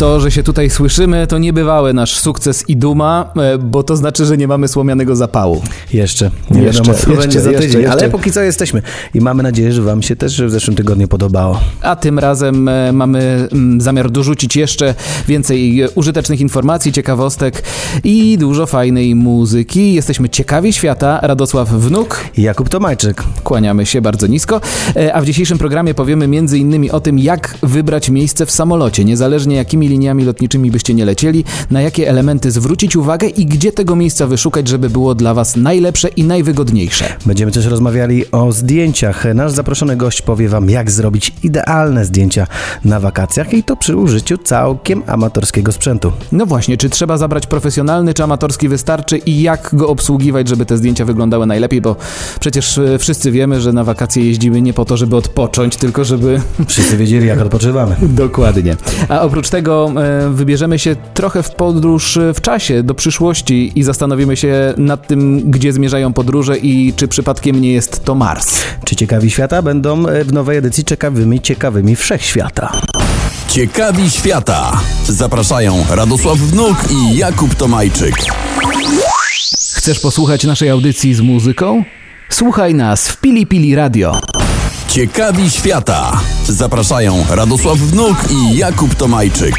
To, że się tutaj słyszymy, to niebywałe nasz sukces i duma, e, bo to znaczy, że nie mamy słomianego zapału. Jeszcze. Nie Jeszcze, wiadomo, co jeszcze, będzie za tydzień, jeszcze. ale póki co jesteśmy. I mamy nadzieję, że wam się też w zeszłym tygodniu podobało. A tym razem e, mamy mm, zamiar dorzucić jeszcze więcej e, użytecznych informacji, ciekawostek i dużo fajnej muzyki. Jesteśmy ciekawi świata. Radosław Wnuk, I Jakub Tomajczyk. kłaniamy się bardzo nisko. A w dzisiejszym programie powiemy między innymi o tym, jak wybrać miejsce w samolocie, niezależnie jakimi liniami lotniczymi byście nie lecieli, na jakie elementy zwrócić uwagę i gdzie tego miejsca wyszukać, żeby było dla Was najlepsze i najwygodniejsze. Będziemy też rozmawiali o zdjęciach. Nasz zaproszony gość powie wam, jak zrobić idealne zdjęcia na wakacjach i to przy użyciu całkiem amatorskiego sprzętu. No właśnie, czy trzeba zabrać profesjonalny, czy amatorski wystarczy i jak go obsługiwać, żeby te zdjęcia wyglądały najlepiej, bo przecież e, wszyscy wiemy, że na wakacje jeździmy nie po to, żeby odpocząć, tylko żeby Wszyscy wiedzieli, jak odpoczywamy. Dokładnie. A oprócz tego e, wybierzemy się trochę w podróż e, w czasie, do przyszłości i zastanowimy się nad tym, gdzie zmierzają podróże i czy przypadkiem nie jest to Mars. Czy ciekawi świata będą e, w nowej edycji ciekawymi, ciekawymi wszechświata. Ciekawi świata. Zapraszają Radosław Wnuk i Jakub Tomajczyk. Chcesz posłuchać naszej audycji z muzyką? Słuchaj nas w Pili Pili Radio. Ciekawi świata. Zapraszają Radosław Wnuk i Jakub Tomajczyk.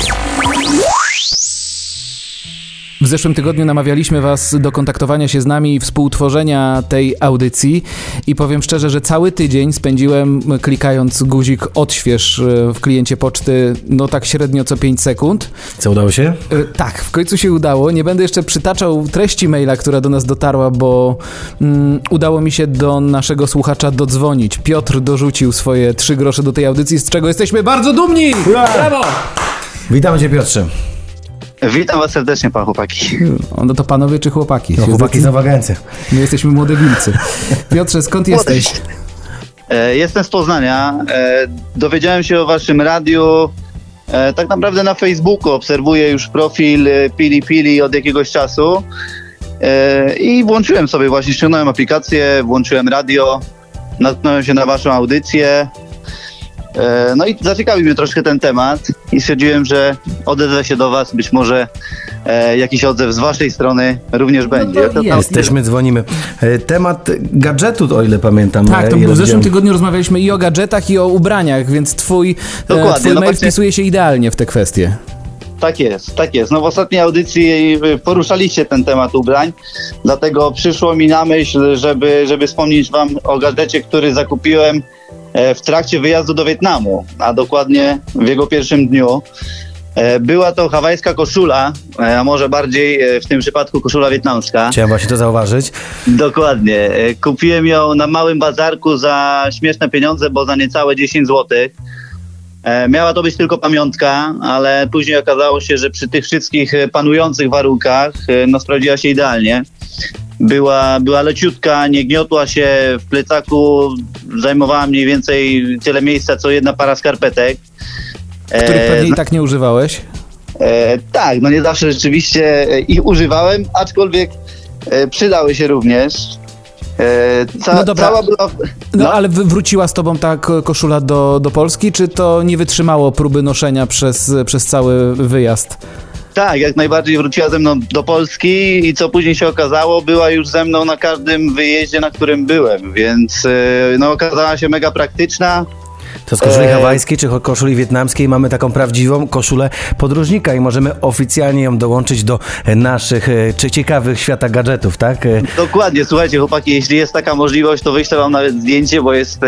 W zeszłym tygodniu namawialiśmy Was do kontaktowania się z nami i współtworzenia tej audycji i powiem szczerze, że cały tydzień spędziłem klikając guzik odśwież e, w kliencie poczty no tak średnio co 5 sekund. Co udało się? E, Tak, w końcu się udało. Nie będę jeszcze przytaczał treści maila, która do nas dotarła, bo mm, udało mi się do naszego słuchacza dodzwonić. Piotr dorzucił swoje trzy grosze do tej audycji, z czego jesteśmy bardzo dumni! Brawo! Witamy Cię Piotrze. Witam was serdecznie, pan chłopaki. No to panowie czy chłopaki? No, chłopaki z agencja. My jesteśmy młode wilcy. Piotrze, skąd jesteś? E, Jestem z Poznania. E, Dowiedziałem się o waszym radiu e, tak naprawdę na Facebooku. Obserwuję już profil Pili Pili od jakiegoś czasu. I włączyłem sobie właśnie, ściągnąłem aplikację, włączyłem radio, natknąłem się na waszą audycję. E, No i zaciekawił mnie troszkę ten temat i stwierdziłem, że odezwę się do was. Być może e, jakiś odzew z waszej strony również będzie. to To- jest. Jesteśmy, dzwonimy. E, Temat gadżetu, o ile pamiętam. Tak, to e, w zeszłym tygodniu rozmawialiśmy i o gadżetach, i o ubraniach, więc twój, Dokładnie, twój no mail właśnie- wpisuje się idealnie w te kwestie. Tak jest, tak jest. No w ostatniej audycji poruszaliście ten temat ubrań, dlatego przyszło mi na myśl, żeby, żeby wspomnieć wam o gadżecie, który zakupiłem w trakcie wyjazdu do Wietnamu, a dokładnie w jego pierwszym dniu. E, Była to hawajska koszula, e, a może bardziej e, w tym przypadku koszula wietnamska. Chciałem właśnie to zauważyć. Dokładnie. E, Kupiłem ją na małym bazarku za śmieszne pieniądze, bo za niecałe 10 zł. Miała to być tylko pamiątka, ale później okazało się, że przy tych wszystkich e, panujących warunkach e, no, sprawdziła się idealnie. Była, była leciutka, nie gniotła się w plecaku, zajmowała mniej więcej tyle miejsca, co jedna para skarpetek. Których E, pewnie i tak nie używałeś. E, tak, no nie zawsze rzeczywiście e, ich używałem, aczkolwiek e, przydały się również. E, ca, No dobra. Cała była. No, ale wy- wróciła z tobą ta ko- koszula do, do Polski, czy to nie wytrzymało próby noszenia przez, przez cały wyjazd? Tak, jak najbardziej wróciła ze mną do Polski i co później się okazało, była już ze mną na każdym wyjeździe, na którym byłem, więc e, no, okazała się mega praktyczna. To z koszuli E, hawajskiej czy koszuli wietnamskiej mamy taką prawdziwą koszulę podróżnika i możemy oficjalnie ją dołączyć do naszych e, czy ciekawych świata gadżetów, tak? E, Dokładnie, słuchajcie chłopaki, jeśli jest taka możliwość, to wyślę wam nawet zdjęcie, bo jest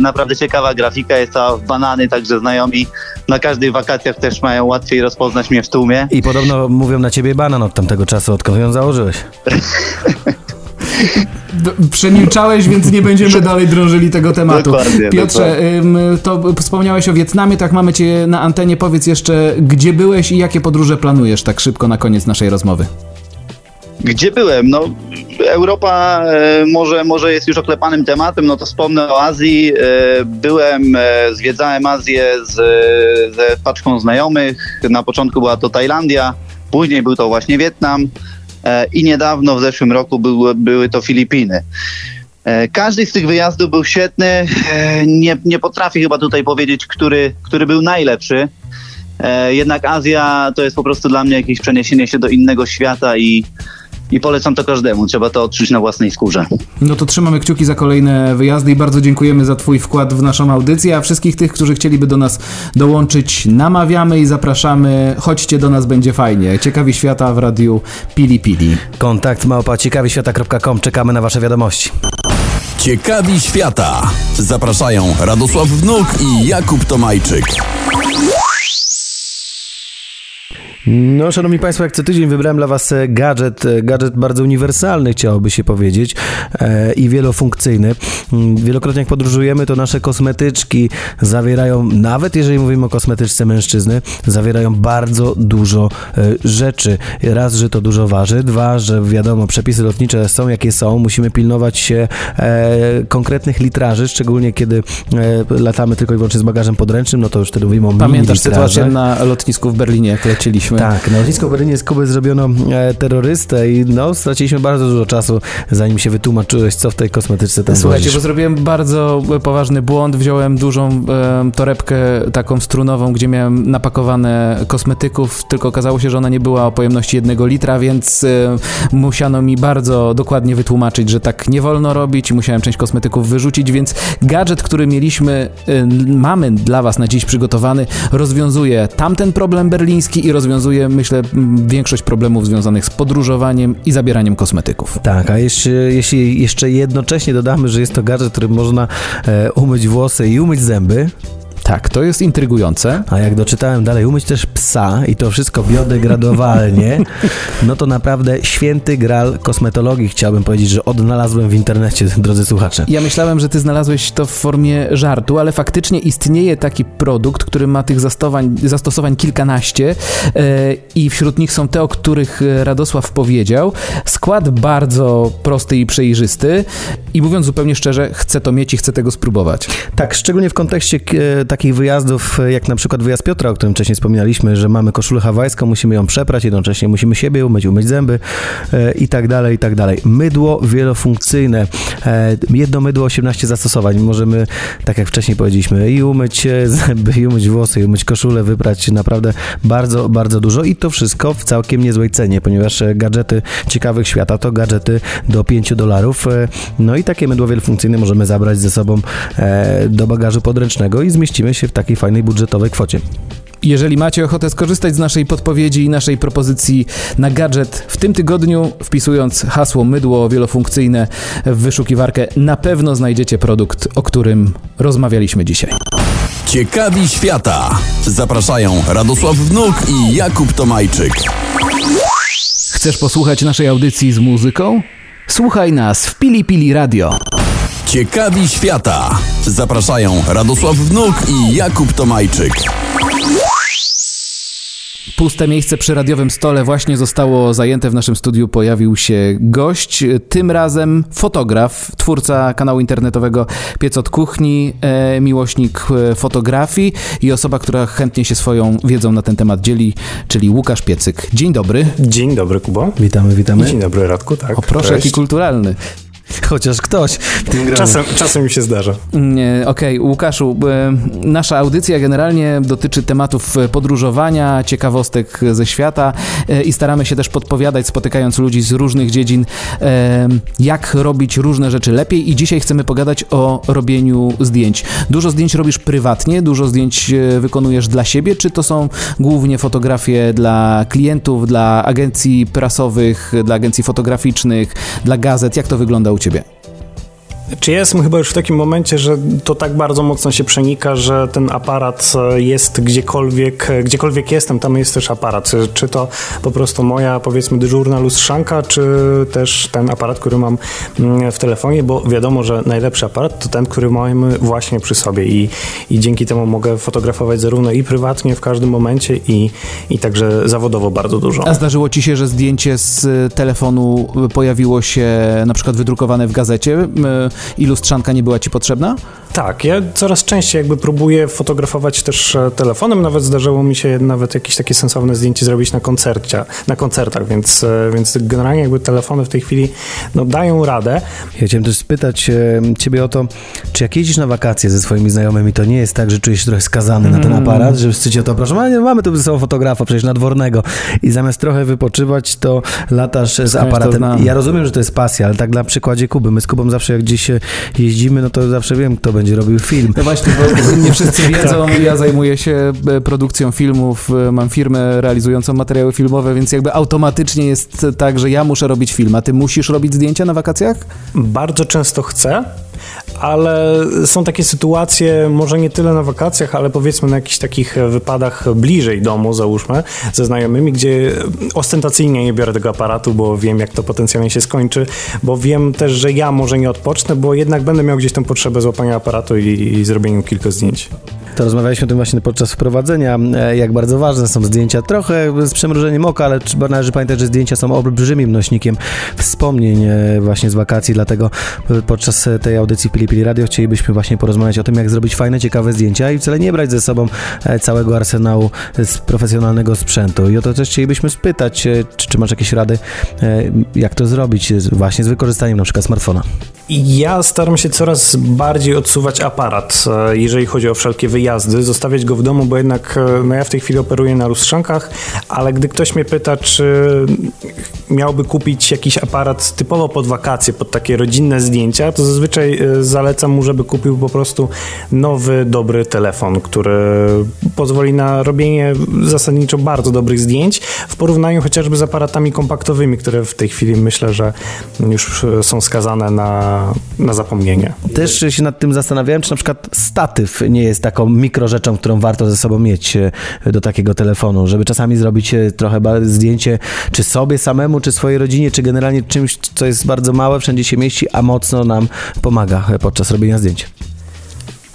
naprawdę ciekawa grafika, jest cała w banany, także znajomi na każdych wakacjach też mają łatwiej rozpoznać mnie w tłumie. I podobno mówią na ciebie banan od tamtego czasu, odkąd ją założyłeś. Przemilczałeś, więc nie będziemy dalej drążyli tego tematu. Dokładnie, Piotrze, ym, to wspomniałeś o Wietnamie, tak mamy cię na antenie. Powiedz jeszcze, gdzie byłeś i jakie podróże planujesz tak szybko na koniec naszej rozmowy? Gdzie byłem? No, Europa e, może, może jest już oklepanym tematem, no to wspomnę o Azji. E, byłem, e, zwiedzałem Azję z, ze paczką znajomych. Na początku była to Tajlandia, później był to właśnie Wietnam i niedawno w zeszłym roku były, były to Filipiny. E, Każdy z tych wyjazdów był świetny. E, Nie, nie potrafię chyba tutaj powiedzieć, który, który był najlepszy. E, Jednak Azja to jest po prostu dla mnie jakieś przeniesienie się do innego świata i, i polecam to każdemu. Trzeba to odczuć na własnej skórze. No to trzymamy kciuki za kolejne wyjazdy i bardzo dziękujemy za Twój wkład w naszą audycję, a wszystkich tych, którzy chcieliby do nas dołączyć, namawiamy i zapraszamy. Chodźcie do nas, będzie fajnie. Ciekawi świata w radiu Pili Pili. Kontakt małpa ciekawiświata.com. Czekamy na Wasze wiadomości. Ciekawi świata. Zapraszają Radosław Wnuk i Jakub Tomajczyk. No, szanowni Państwo, jak co tydzień wybrałem dla Was e, gadżet, e, gadżet bardzo uniwersalny, chciałoby się powiedzieć, e, i wielofunkcyjny. Mm, Wielokrotnie jak podróżujemy, to nasze kosmetyczki zawierają, nawet jeżeli mówimy o kosmetyczce mężczyzny, zawierają bardzo dużo rzeczy. Raz, że to dużo waży, dwa, że wiadomo, przepisy lotnicze są jakie są, musimy pilnować się konkretnych litraży, szczególnie kiedy latamy tylko i wyłącznie z bagażem podręcznym, no to już wtedy mówimy o Pamiętasz sytuację na lotnisku w Berlinie, jak leciliśmy? Tak, na lotnisku Berlinie z Kuby zrobiono e, terrorystę i no, straciliśmy bardzo dużo czasu, zanim się wytłumaczyłeś, co w tej kosmetyczce tam Słuchajcie, wozisz. bo zrobiłem bardzo poważny błąd. Wziąłem dużą e, torebkę taką strunową, gdzie miałem napakowane kosmetyków, tylko okazało się, że ona nie była o pojemności jednego litra, więc e, musiano mi bardzo dokładnie wytłumaczyć, że tak nie wolno robić i musiałem część kosmetyków wyrzucić, więc gadżet, który mieliśmy, e, mamy dla Was na dziś przygotowany, rozwiązuje tamten problem berliński i rozwiązuje, myślę, m, większość problemów związanych z podróżowaniem i zabieraniem kosmetyków. Tak, a jeśli, jeśli jeszcze jednocześnie dodamy, że jest to gadżet, którym można e, umyć włosy i umyć zęby, Tak, to jest intrygujące. a jak doczytałem dalej, umyć też psa i to wszystko biodegradowalnie, no to naprawdę święty gral kosmetologii chciałbym powiedzieć, że odnalazłem w internecie, drodzy słuchacze. Ja myślałem, że ty znalazłeś to w formie żartu, ale faktycznie istnieje taki produkt, który ma tych zastosowań, kilkanaście e, i wśród nich są te, o których e, Radosław powiedział. Skład bardzo prosty i przejrzysty i mówiąc zupełnie szczerze, chcę to mieć i chcę tego spróbować. Tak, szczególnie w kontekście e, takich wyjazdów, e, jak na przykład wyjazd Piotra, o którym wcześniej wspominaliśmy, że mamy koszulę hawajską, musimy ją przeprać, jednocześnie musimy siebie umyć, umyć zęby e, i tak dalej, i tak dalej. Mydło wielofunkcyjne, e, jedno mydło, 18 zastosowań. Możemy, tak jak wcześniej powiedzieliśmy, i umyć e, zęby, i umyć włosy, i umyć koszulę, wyprać naprawdę bardzo, bardzo dużo i to wszystko w całkiem niezłej cenie, ponieważ e, gadżety ciekawych świata to gadżety do 5 dolarów. No i takie mydło wielofunkcyjne możemy zabrać ze sobą do bagażu podręcznego i zmieścimy się w takiej fajnej budżetowej kwocie. Jeżeli macie ochotę skorzystać z naszej podpowiedzi i naszej propozycji na gadżet w tym tygodniu, wpisując hasło mydło wielofunkcyjne w wyszukiwarkę, na pewno znajdziecie produkt, o którym rozmawialiśmy dzisiaj. Ciekawi świata. Zapraszają Radosław Wnuk i Jakub Tomajczyk. Chcesz posłuchać naszej audycji z muzyką? Słuchaj nas w Pili Pili Radio. Ciekawi świata. Zapraszają Radosław Wnuk i Jakub Tomajczyk. Puste miejsce przy radiowym stole właśnie zostało zajęte. W naszym studiu pojawił się gość, tym razem fotograf, twórca kanału internetowego Piec od Kuchni, e, miłośnik e, fotografii i osoba, która chętnie się swoją wiedzą na ten temat dzieli, czyli Łukasz Piecyk. Dzień dobry. Dzień dobry, Kubo. Witamy, witamy. Dzień dobry, Radku, tak. O proszę, Cześć. jaki kulturalny. Chociaż ktoś w tym. Czasem, czasem mi się zdarza. Okej, Łukaszu, e, nasza audycja generalnie dotyczy tematów e, podróżowania, ciekawostek ze świata e, i staramy się też podpowiadać, spotykając ludzi z różnych dziedzin, jak robić różne rzeczy lepiej i dzisiaj chcemy pogadać o robieniu zdjęć. Dużo zdjęć robisz prywatnie, dużo zdjęć wykonujesz dla siebie, czy to są głównie fotografie dla klientów, dla agencji prasowych, dla agencji fotograficznych, dla gazet? Jak to wygląda u Ciebie? Czy jestem chyba już w takim momencie, że to tak bardzo mocno się przenika, że ten aparat e, jest gdziekolwiek, e, gdziekolwiek jestem, tam jest też aparat. Czy, czy to po prostu moja, powiedzmy, dyżurna lustrzanka, czy też ten aparat, który mam mm, w telefonie, bo wiadomo, że najlepszy aparat to ten, który mamy właśnie przy sobie i, i dzięki temu mogę fotografować zarówno i prywatnie w każdym momencie i, i także zawodowo bardzo dużo. A zdarzyło ci się, że zdjęcie z telefonu pojawiło się na przykład wydrukowane w gazecie i lustrzanka nie była ci potrzebna? Tak, ja coraz częściej jakby próbuję fotografować też e, telefonem, nawet zdarzyło mi się nawet jakieś takie sensowne zdjęcie zrobić na koncercie, na koncertach, więc, e, więc generalnie jakby telefony w tej chwili no, dają radę. Ja chciałem też spytać e, ciebie o to, czy jak jeździsz na wakacje ze swoimi znajomymi, to nie jest tak, że czujesz się trochę skazany na ten aparat, że wszyscy cię o to proszą, a nie, mamy tu ze sobą fotografa, przecież nadwornego i zamiast trochę wypoczywać, to latasz z aparatem. Ja rozumiem, że to jest pasja, ale tak na przykładzie Kuby. My z Kubą zawsze jak gdzieś jeździmy, no to zawsze wiem, kto będzie robił film. No właśnie, bo nie wszyscy wiedzą, ja zajmuję się e, produkcją filmów, e, mam firmę realizującą materiały filmowe, więc jakby automatycznie jest tak, że ja muszę robić film, a ty musisz robić zdjęcia na wakacjach? Bardzo często chcę, ale są takie sytuacje, może nie tyle na wakacjach, ale powiedzmy na jakichś takich wypadach bliżej domu, załóżmy, ze znajomymi, gdzie ostentacyjnie nie biorę tego aparatu, bo wiem, jak to potencjalnie się skończy, bo wiem też, że ja może nie odpocznę, bo jednak będę miał gdzieś tę potrzebę złapania aparatu i, i zrobienia kilku zdjęć. To rozmawialiśmy o tym właśnie podczas wprowadzenia, e, jak bardzo ważne są zdjęcia. Trochę z przemrużeniem oka, ale trzeba należy pamiętać, że zdjęcia są olbrzymim nośnikiem wspomnień e, właśnie z wakacji, dlatego podczas tej audycji Pili Pili Radio chcielibyśmy właśnie porozmawiać o tym, jak zrobić fajne, ciekawe zdjęcia i wcale nie brać ze sobą e, całego arsenału z profesjonalnego sprzętu. I o to też chcielibyśmy spytać, e, czy, czy masz jakieś rady, e, jak to zrobić właśnie z wykorzystaniem na przykład smartfona. Ja staram się coraz bardziej odsuwać aparat, e, jeżeli chodzi o wszelkie wyjazdy, zostawiać go w domu, bo jednak e, no ja w tej chwili operuję na lustrzankach, ale gdy ktoś mnie pyta, czy miałby kupić jakiś aparat typowo pod wakacje, pod takie rodzinne zdjęcia, to zazwyczaj e, zalecam mu, żeby kupił po prostu nowy, dobry telefon, który pozwoli na robienie zasadniczo bardzo dobrych zdjęć w porównaniu chociażby z aparatami kompaktowymi, które w tej chwili myślę, że już są skazane na, na zapomnienie. Też się nad tym zastanawiałem, czy na przykład statyw nie jest taką mikrorzeczą, którą warto ze sobą mieć e, do takiego telefonu, żeby czasami zrobić e, trochę zdjęcie czy sobie samemu, czy swojej rodzinie, czy generalnie czymś, co jest bardzo małe, wszędzie się mieści, a mocno nam pomaga e, podczas robienia zdjęć.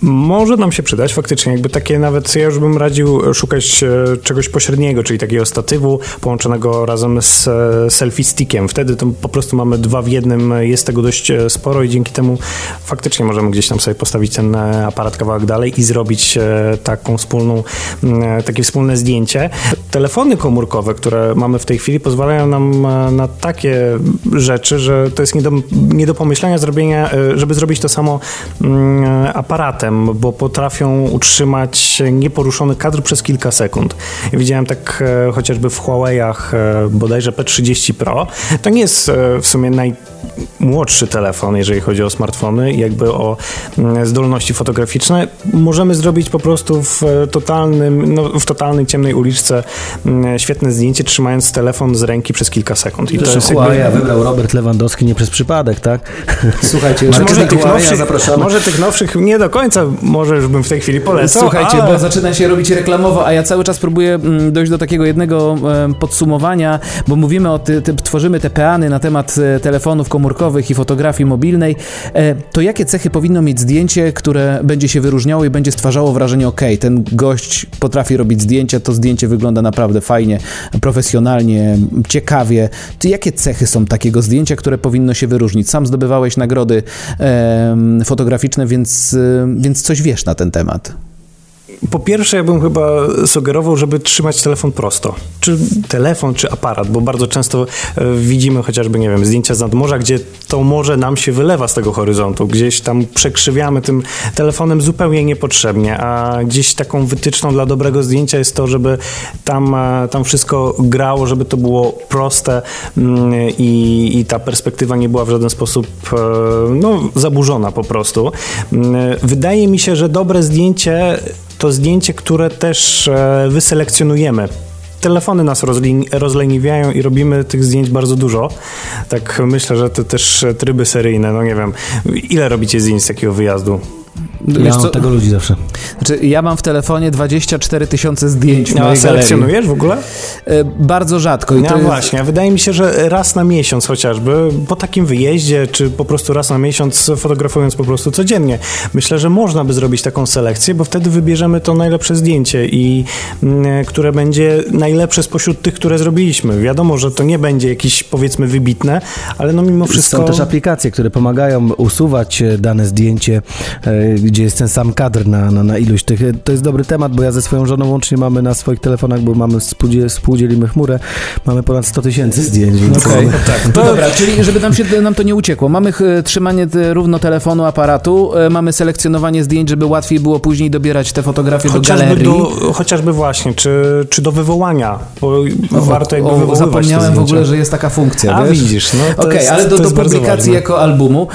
Może nam się przydać faktycznie, jakby takie nawet ja już bym radził szukać e, czegoś pośredniego, czyli takiego statywu połączonego razem z e, selfie stickiem. Wtedy to po prostu mamy dwa w jednym, jest tego dość e, sporo i dzięki temu faktycznie możemy gdzieś tam sobie postawić ten e, aparat kawałek dalej i zrobić e, taką wspólną, e, takie wspólne zdjęcie. Telefony komórkowe, które mamy w tej chwili pozwalają nam e, na takie rzeczy, że to jest nie do, nie do pomyślenia zrobienia, e, żeby zrobić to samo mm, aparatem, bo potrafią utrzymać nieporuszony kadr przez kilka sekund. Ja widziałem tak e, chociażby w Huawei'ach e, bodajże P30 Pro. To nie jest e, w sumie najmłodszy telefon, jeżeli chodzi o smartfony, i jakby o mm, zdolności fotograficzne. Możemy zrobić po prostu w totalnym, no, w totalnej ciemnej uliczce mm, świetne zdjęcie, trzymając telefon z ręki przez kilka sekund. I to jest jakby... Huawei wybrał Robert Lewandowski nie przez przypadek, tak? Słuchajcie, może, tych nowszych, może tych nowszych nie do końca, może już bym w tej chwili polecał. Słuchajcie, ale... bo zaczyna się robić reklamowo, a ja cały czas próbuję mm, dojść do takiego jednego podsumowania, bo mówimy o ty, ty, tworzymy te peany na temat e, telefonów komórkowych i fotografii mobilnej. E, To jakie cechy powinno mieć zdjęcie, które będzie się wyróżniało i będzie stwarzało wrażenie, ok, ten gość potrafi robić zdjęcia, to zdjęcie wygląda naprawdę fajnie, profesjonalnie, ciekawie. Ty jakie cechy są takiego zdjęcia, które powinno się wyróżnić? Sam zdobywałeś nagrody em, fotograficzne, więc, e, więc coś wiesz na ten temat. Po pierwsze, ja bym chyba sugerował, żeby trzymać telefon prosto. Czy telefon, czy aparat, bo bardzo często e, widzimy chociażby, nie wiem, zdjęcia z nadmorza, gdzie to morze nam się wylewa z tego horyzontu. Gdzieś tam przekrzywiamy tym telefonem zupełnie niepotrzebnie, a gdzieś taką wytyczną dla dobrego zdjęcia jest to, żeby tam, e, tam wszystko grało, żeby to było proste mm, i, i ta perspektywa nie była w żaden sposób e, no, zaburzona po prostu. Mm, Wydaje mi się, że dobre zdjęcie to zdjęcie, które też e, wyselekcjonujemy telefony nas rozleniwiają i robimy tych zdjęć bardzo dużo. Tak myślę, że to też tryby seryjne, no nie wiem. Ile robicie zdjęć z takiego wyjazdu? Ja Wiesz mam co, tego ludzi zawsze. znaczy, ja mam w telefonie 24 tysiące zdjęć w No, a mojej galerii. selekcjonujesz w ogóle? E, Bardzo rzadko. I No to jest, właśnie, wydaje mi się, że raz na miesiąc chociażby, po takim wyjeździe, czy po prostu raz na miesiąc fotografując po prostu codziennie. Myślę, że można by zrobić taką selekcję, bo wtedy wybierzemy to najlepsze zdjęcie i mm, które będzie najlepsze spośród tych, które zrobiliśmy. Wiadomo, że to nie będzie jakieś powiedzmy wybitne, ale no mimo wszystko... Są też aplikacje, które pomagają usuwać e, dane zdjęcie, e, gdzie jest ten sam kadr na, na, na iluś tych. To jest dobry temat, bo ja ze swoją żoną łącznie mamy na swoich telefonach, bo mamy współdzie, współdzielimy chmurę, mamy ponad 100 tysięcy zdjęć, więc Okej, mamy- tak. No dobra, czyli żeby nam, się, nam to nie uciekło. Mamy ch, trzymanie te, równo telefonu, aparatu, e, mamy selekcjonowanie zdjęć, żeby łatwiej było później dobierać te fotografie do Chociażby, galerii. do, chociażby właśnie, czy, czy do wywołania, bo warto jakby o, wywoływać zapomniałem w ogóle, że jest taka funkcja. A, wiesz? widzisz, no to Okej, jest- ale do, to do publikacji jako albumu,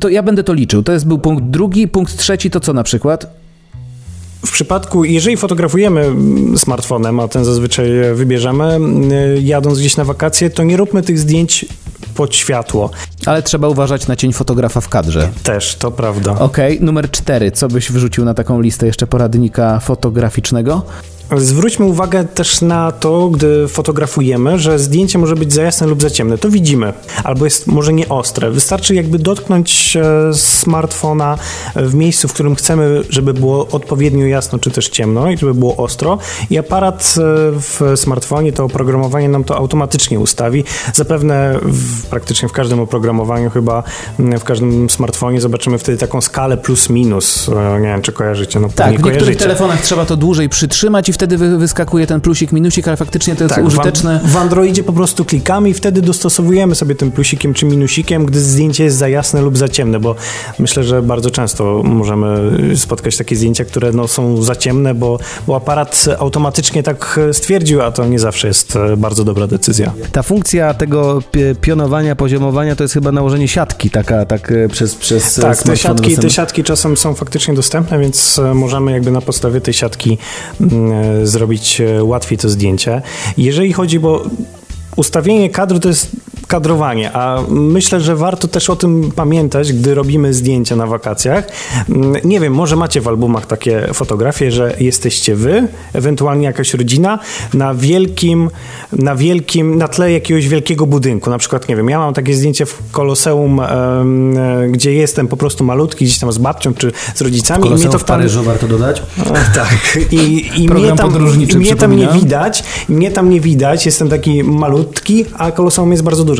to ja będę to liczył. To jest był punkt drugi, punkt trzeci, to co na przykład? W przypadku, jeżeli fotografujemy smartfonem, a ten zazwyczaj wybierzemy, y, jadąc gdzieś na wakacje, to nie róbmy tych zdjęć pod światło. Ale trzeba uważać na cień fotografa w kadrze. Też, to prawda. Okej, numer cztery. Co byś wrzucił na taką listę jeszcze poradnika fotograficznego? Zwróćmy uwagę też na to, gdy fotografujemy, że zdjęcie może być za jasne lub za ciemne. To widzimy. Albo jest może nie ostre. Wystarczy jakby dotknąć e, smartfona w miejscu, w którym chcemy, żeby było odpowiednio jasno, czy też ciemno i żeby było ostro. I aparat e, w smartfonie, to oprogramowanie nam to automatycznie ustawi. Zapewne w, praktycznie w każdym oprogramowaniu, chyba m, w każdym smartfonie zobaczymy wtedy taką skalę plus minus. E, Nie wiem, czy kojarzycie. No, Tak, w niektórych kojarzycie. telefonach trzeba to dłużej przytrzymać i wtedy wy, wyskakuje ten plusik, minusik, ale faktycznie to jest Tak, użyteczne. W, w Androidzie po prostu klikamy i wtedy dostosowujemy sobie tym plusikiem czy minusikiem, gdy zdjęcie jest za jasne lub za ciemne, bo myślę, że bardzo często możemy spotkać takie zdjęcia, które no, są za ciemne, bo, bo aparat automatycznie tak stwierdził, a to nie zawsze jest e, bardzo dobra decyzja. Ta funkcja tego pi- pionowania, poziomowania to jest chyba nałożenie siatki taka tak e, przez, przez e, Tak, te siatki, dostępne. te siatki czasem są faktycznie dostępne, więc e, możemy jakby na podstawie tej siatki mm, e, zrobić e, łatwiej to zdjęcie. Jeżeli chodzi, bo ustawienie kadru to jest kadrowanie, a myślę, że warto też o tym pamiętać, gdy robimy zdjęcia na wakacjach. Mm, Nie wiem, może macie w albumach takie fotografie, że jesteście wy, ewentualnie jakaś rodzina na wielkim, na wielkim, na tle jakiegoś wielkiego budynku. Na przykład, nie wiem, ja mam takie zdjęcie w Koloseum, e, gdzie jestem po prostu malutki, gdzieś tam z babcią czy z rodzicami. i Koloseum mnie to w Paryżu warto dodać. tak. I, i mnie tam, i mnie tam nie widać, mnie tam nie widać, jestem taki malutki, a koloseum jest bardzo duże.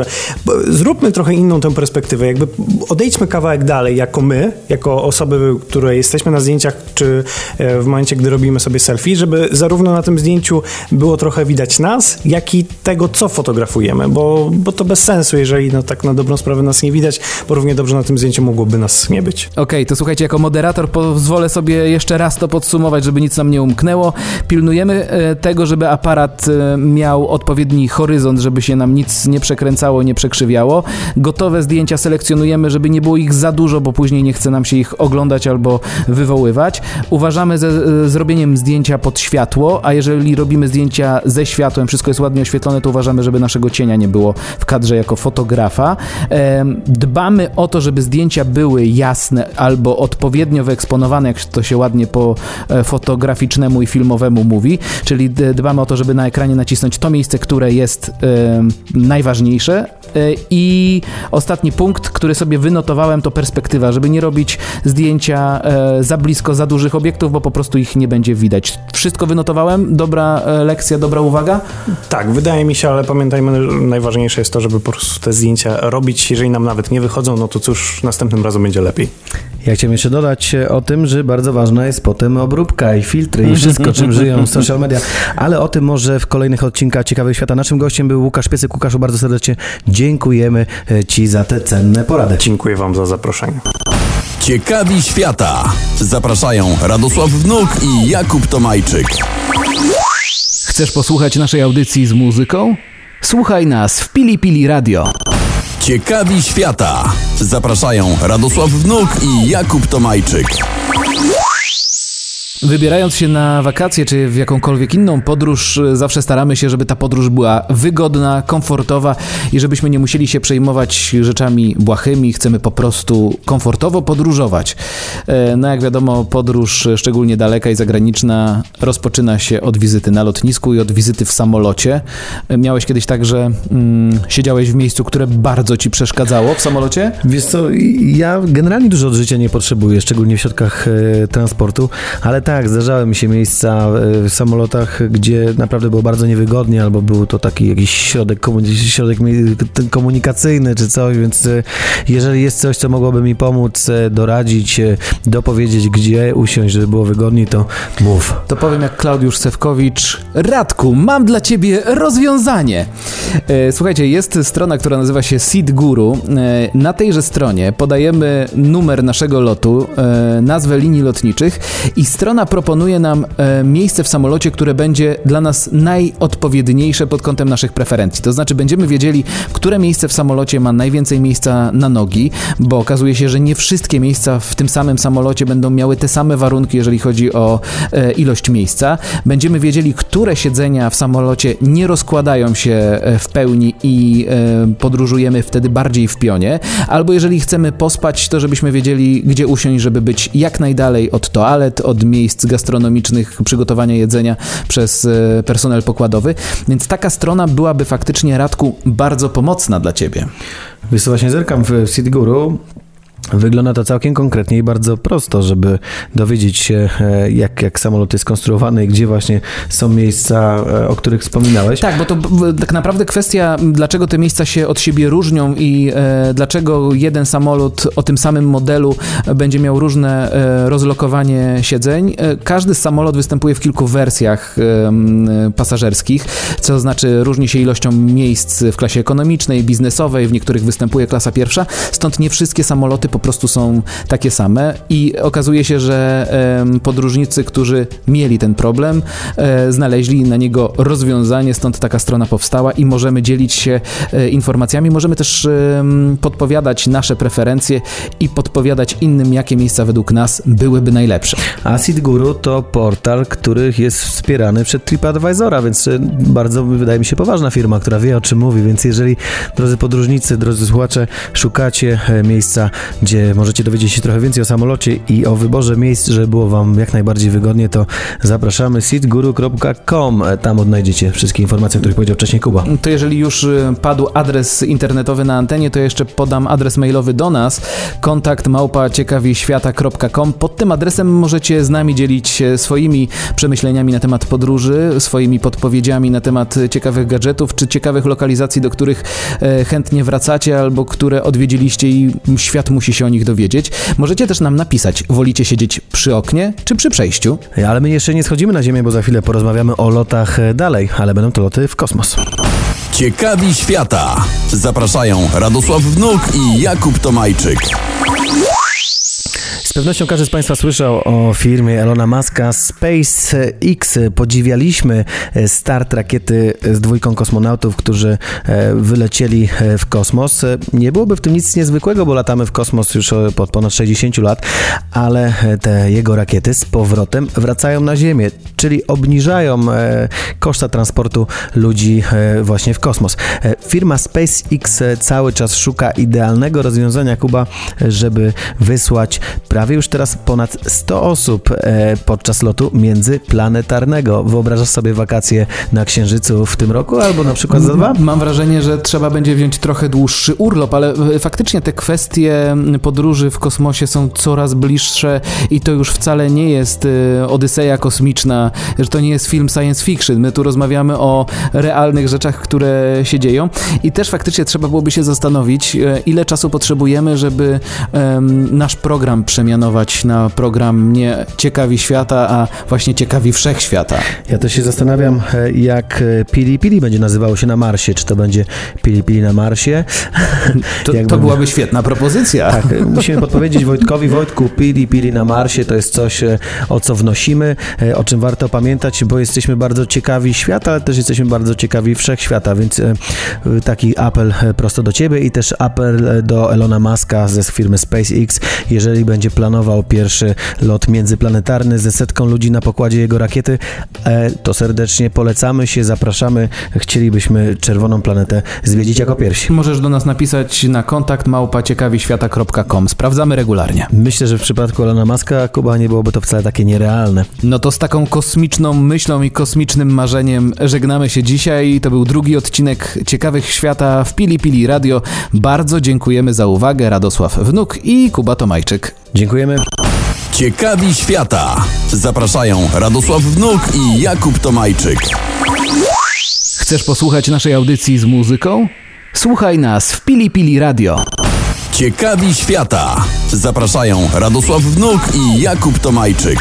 Zróbmy trochę inną tę perspektywę, jakby odejdźmy kawałek dalej, jako my, jako osoby, które jesteśmy na zdjęciach, czy e, w momencie, gdy robimy sobie selfie, żeby zarówno na tym zdjęciu było trochę widać nas, jak i tego, co fotografujemy, bo, bo to bez sensu, jeżeli no, tak na dobrą sprawę nas nie widać, bo równie dobrze na tym zdjęciu mogłoby nas nie być. Okej, to słuchajcie, jako moderator pozwolę sobie jeszcze raz to podsumować, żeby nic nam nie umknęło. Pilnujemy e, tego, żeby aparat e, miał odpowiedni horyzont, żeby się nam nic nie przekręcało, nie przekrzywiało. Gotowe zdjęcia selekcjonujemy, żeby nie było ich za dużo, bo później nie chce nam się ich oglądać albo wywoływać. Uważamy ze e, zrobieniem zdjęcia pod światło, a jeżeli robimy zdjęcia ze światłem, wszystko jest ładnie oświetlone, to uważamy, żeby naszego cienia nie było w kadrze jako fotografa. Dbamy o to, żeby zdjęcia były jasne albo odpowiednio wyeksponowane, jak to się ładnie po e, fotograficznemu i filmowemu mówi, czyli dbamy o to, żeby na ekranie nacisnąć to miejsce, które jest najważniejsze. E, I ostatni punkt, który sobie wynotowałem, to perspektywa, żeby nie robić zdjęcia e, za blisko, za dużych obiektów, bo po prostu ich nie będzie widać. Wszystko wynotowałem? Dobra e, lekcja, dobra uwaga? Tak, wydaje mi się, ale pamiętajmy, najważniejsze jest to, żeby po prostu te zdjęcia robić. Jeżeli nam nawet nie wychodzą, no to cóż, następnym razem będzie lepiej. Ja chciałem jeszcze dodać e, o tym, że bardzo ważna jest potem obróbka i filtry i wszystko, czym żyją social media, ale o tym może w kolejnych odcinkach Ciekawych Świata. Naszym gościem był Łukasz Piecyk. Łukaszu, bardzo serdecznie dziękujemy e, Ci za te cenne porady. Dziękuję Wam za zaproszenie. Ciekawi świata. Zapraszają Radosław Wnuk i Jakub Tomajczyk. Chcesz posłuchać naszej audycji z muzyką? Słuchaj nas w Pili Pili Radio. Ciekawi świata. Zapraszają Radosław Wnuk i Jakub Tomajczyk. Wybierając się na wakacje czy w jakąkolwiek inną podróż, y, zawsze staramy się, żeby ta podróż była wygodna, komfortowa i żebyśmy nie musieli się przejmować rzeczami błahymi. Chcemy po prostu komfortowo podróżować. E, No jak wiadomo, podróż e, szczególnie daleka i zagraniczna rozpoczyna się od wizyty na lotnisku i od wizyty w samolocie. E, Miałeś kiedyś tak, że mm, siedziałeś w miejscu, które bardzo ci przeszkadzało w samolocie? Wiesz co, ja generalnie dużo od życia nie potrzebuję, szczególnie w środkach e, transportu, ale zdarzały mi się miejsca e, w samolotach, gdzie naprawdę było bardzo niewygodnie, albo był to taki jakiś środek, środek komunikacyjny czy coś, więc e, jeżeli jest coś, co mogłoby mi pomóc, e, doradzić, dopowiedzieć, gdzie usiąść, żeby było wygodniej, to mów. To powiem jak Klaudiusz Sewkowicz. Radku, mam dla ciebie rozwiązanie. Słuchajcie, jest strona, która nazywa się Seed Guru. Na tejże stronie podajemy numer naszego lotu, nazwę linii lotniczych i strona proponuje nam e, miejsce w samolocie, które będzie dla nas najodpowiedniejsze pod kątem naszych preferencji. To znaczy będziemy wiedzieli, które miejsce w samolocie ma najwięcej miejsca na nogi, bo okazuje się, że nie wszystkie miejsca w tym samym samolocie będą miały te same warunki, jeżeli chodzi o e, ilość miejsca. Będziemy wiedzieli, które siedzenia w samolocie nie rozkładają się e, w pełni i e, podróżujemy wtedy bardziej w pionie. Albo jeżeli chcemy pospać, to żebyśmy wiedzieli, gdzie usiąść, żeby być jak najdalej od toalet, od miejsc gastronomicznych, przygotowania jedzenia przez e, personel pokładowy. Więc taka strona byłaby faktycznie, Radku, bardzo pomocna dla Ciebie. Wiesz właśnie zerkam w City Guru. Wygląda to całkiem konkretnie i bardzo prosto, żeby dowiedzieć się, e, jak, jak samolot jest skonstruowany i gdzie właśnie są miejsca, e, o których wspominałeś. Tak, bo to tak naprawdę kwestia, dlaczego te miejsca się od siebie różnią i e, dlaczego jeden samolot o tym samym modelu będzie miał różne e, rozlokowanie siedzeń. E, każdy samolot występuje w kilku wersjach e, pasażerskich, co znaczy różni się ilością miejsc w klasie ekonomicznej, biznesowej, w niektórych występuje klasa pierwsza, stąd nie wszystkie samoloty po prostu są takie same. I okazuje się, że podróżnicy, którzy mieli ten problem, e, znaleźli na niego rozwiązanie, stąd taka strona powstała i możemy dzielić się e, informacjami, możemy też podpowiadać nasze preferencje i podpowiadać innym, jakie miejsca według nas byłyby najlepsze. A Seat Guru to portal, który jest wspierany przez TripAdvisora, więc e, bardzo, wydaje mi się, poważna firma, która wie o czym mówi, więc jeżeli, drodzy podróżnicy, drodzy słuchacze, szukacie miejsca, gdzie możecie dowiedzieć się trochę więcej o samolocie i o wyborze miejsc, żeby było Wam jak najbardziej wygodnie, to zapraszamy seatguru.com. Tam odnajdziecie wszystkie informacje, o których powiedział wcześniej Kuba. To jeżeli już y, padł adres internetowy na antenie, to jeszcze podam adres mailowy do nas kontakt małpa ciekawiświata.com. Pod tym adresem możecie z nami dzielić się swoimi przemyśleniami na temat podróży, swoimi podpowiedziami na temat ciekawych gadżetów czy ciekawych lokalizacji, do których e, chętnie wracacie albo które odwiedziliście i świat musi się o nich dowiedzieć. Możecie też nam napisać, wolicie siedzieć przy oknie czy przy przejściu? Ale my jeszcze nie schodzimy na Ziemię, bo za chwilę porozmawiamy o lotach e, dalej, ale będą to loty w kosmos. Ciekawi świata. Zapraszają Radosław Wnuk i Jakub Tomajczyk. Z pewnością każdy z Państwa słyszał o firmie Elona Muska SpaceX. Podziwialiśmy e, start rakiety z dwójką kosmonautów, którzy e, wylecieli e, w kosmos. E, Nie byłoby w tym nic niezwykłego, bo latamy w kosmos już e, od ponad 60 lat, ale e, te jego rakiety z powrotem wracają na Ziemię, czyli obniżają e, koszta transportu ludzi e, właśnie w kosmos. E, Firma SpaceX e, cały czas szuka idealnego rozwiązania, Kuba, e, żeby wysłać prawie już teraz ponad 100 osób e, podczas lotu międzyplanetarnego. Wyobrażasz sobie wakacje na Księżycu w tym roku albo na przykład za dwa? Mam wrażenie, że trzeba będzie wziąć trochę dłuższy urlop, ale e, faktycznie te kwestie podróży w kosmosie są coraz bliższe i to już wcale nie jest e, Odyseja kosmiczna, że to nie jest film science fiction. My tu rozmawiamy o realnych rzeczach, które się dzieją i też faktycznie trzeba byłoby się zastanowić, ile czasu potrzebujemy, żeby nasz program przemianować na program nie Ciekawi Świata, a właśnie Ciekawi Wszechświata. Ja też się zastanawiam, e, jak e, Pili Pili będzie nazywało się na Marsie. Czy to będzie Pili Pili na Marsie? To, to byłaby świetna propozycja. Tak, e, musimy podpowiedzieć Wojtkowi. Wojtku, Pili Pili na Marsie to jest coś, o co wnosimy, o czym warto pamiętać, bo jesteśmy bardzo ciekawi świata, ale też jesteśmy bardzo ciekawi wszechświata, więc taki apel prosto do Ciebie i też apel do Elona Muska ze firmy SpaceX. Jeżeli będzie planował pierwszy lot międzyplanetarny ze setką ludzi na pokładzie jego rakiety, e, to serdecznie polecamy się, zapraszamy. Chcielibyśmy Czerwoną Planetę zwiedzić jako pierwsi. Możesz do nas napisać na kontakt małpaciekawiświata.com. Sprawdzamy regularnie. Myślę, że w przypadku Elona Muska, Kuba, nie byłoby to wcale takie nierealne. No to z taką kosmiczną myślą i kosmicznym marzeniem żegnamy się dzisiaj. To był drugi odcinek Ciekawych Świata w Pili Pili Radio. Bardzo dziękujemy za uwagę. Radosław Wnuk i Kuba Tomajczyk. Dziękujemy. Ciekawi świata. Zapraszają Radosław Wnuk i Jakub Tomajczyk. Chcesz posłuchać naszej audycji z muzyką? Słuchaj nas w Pili Pili Radio. Ciekawi świata. Zapraszają Radosław Wnuk i Jakub Tomajczyk.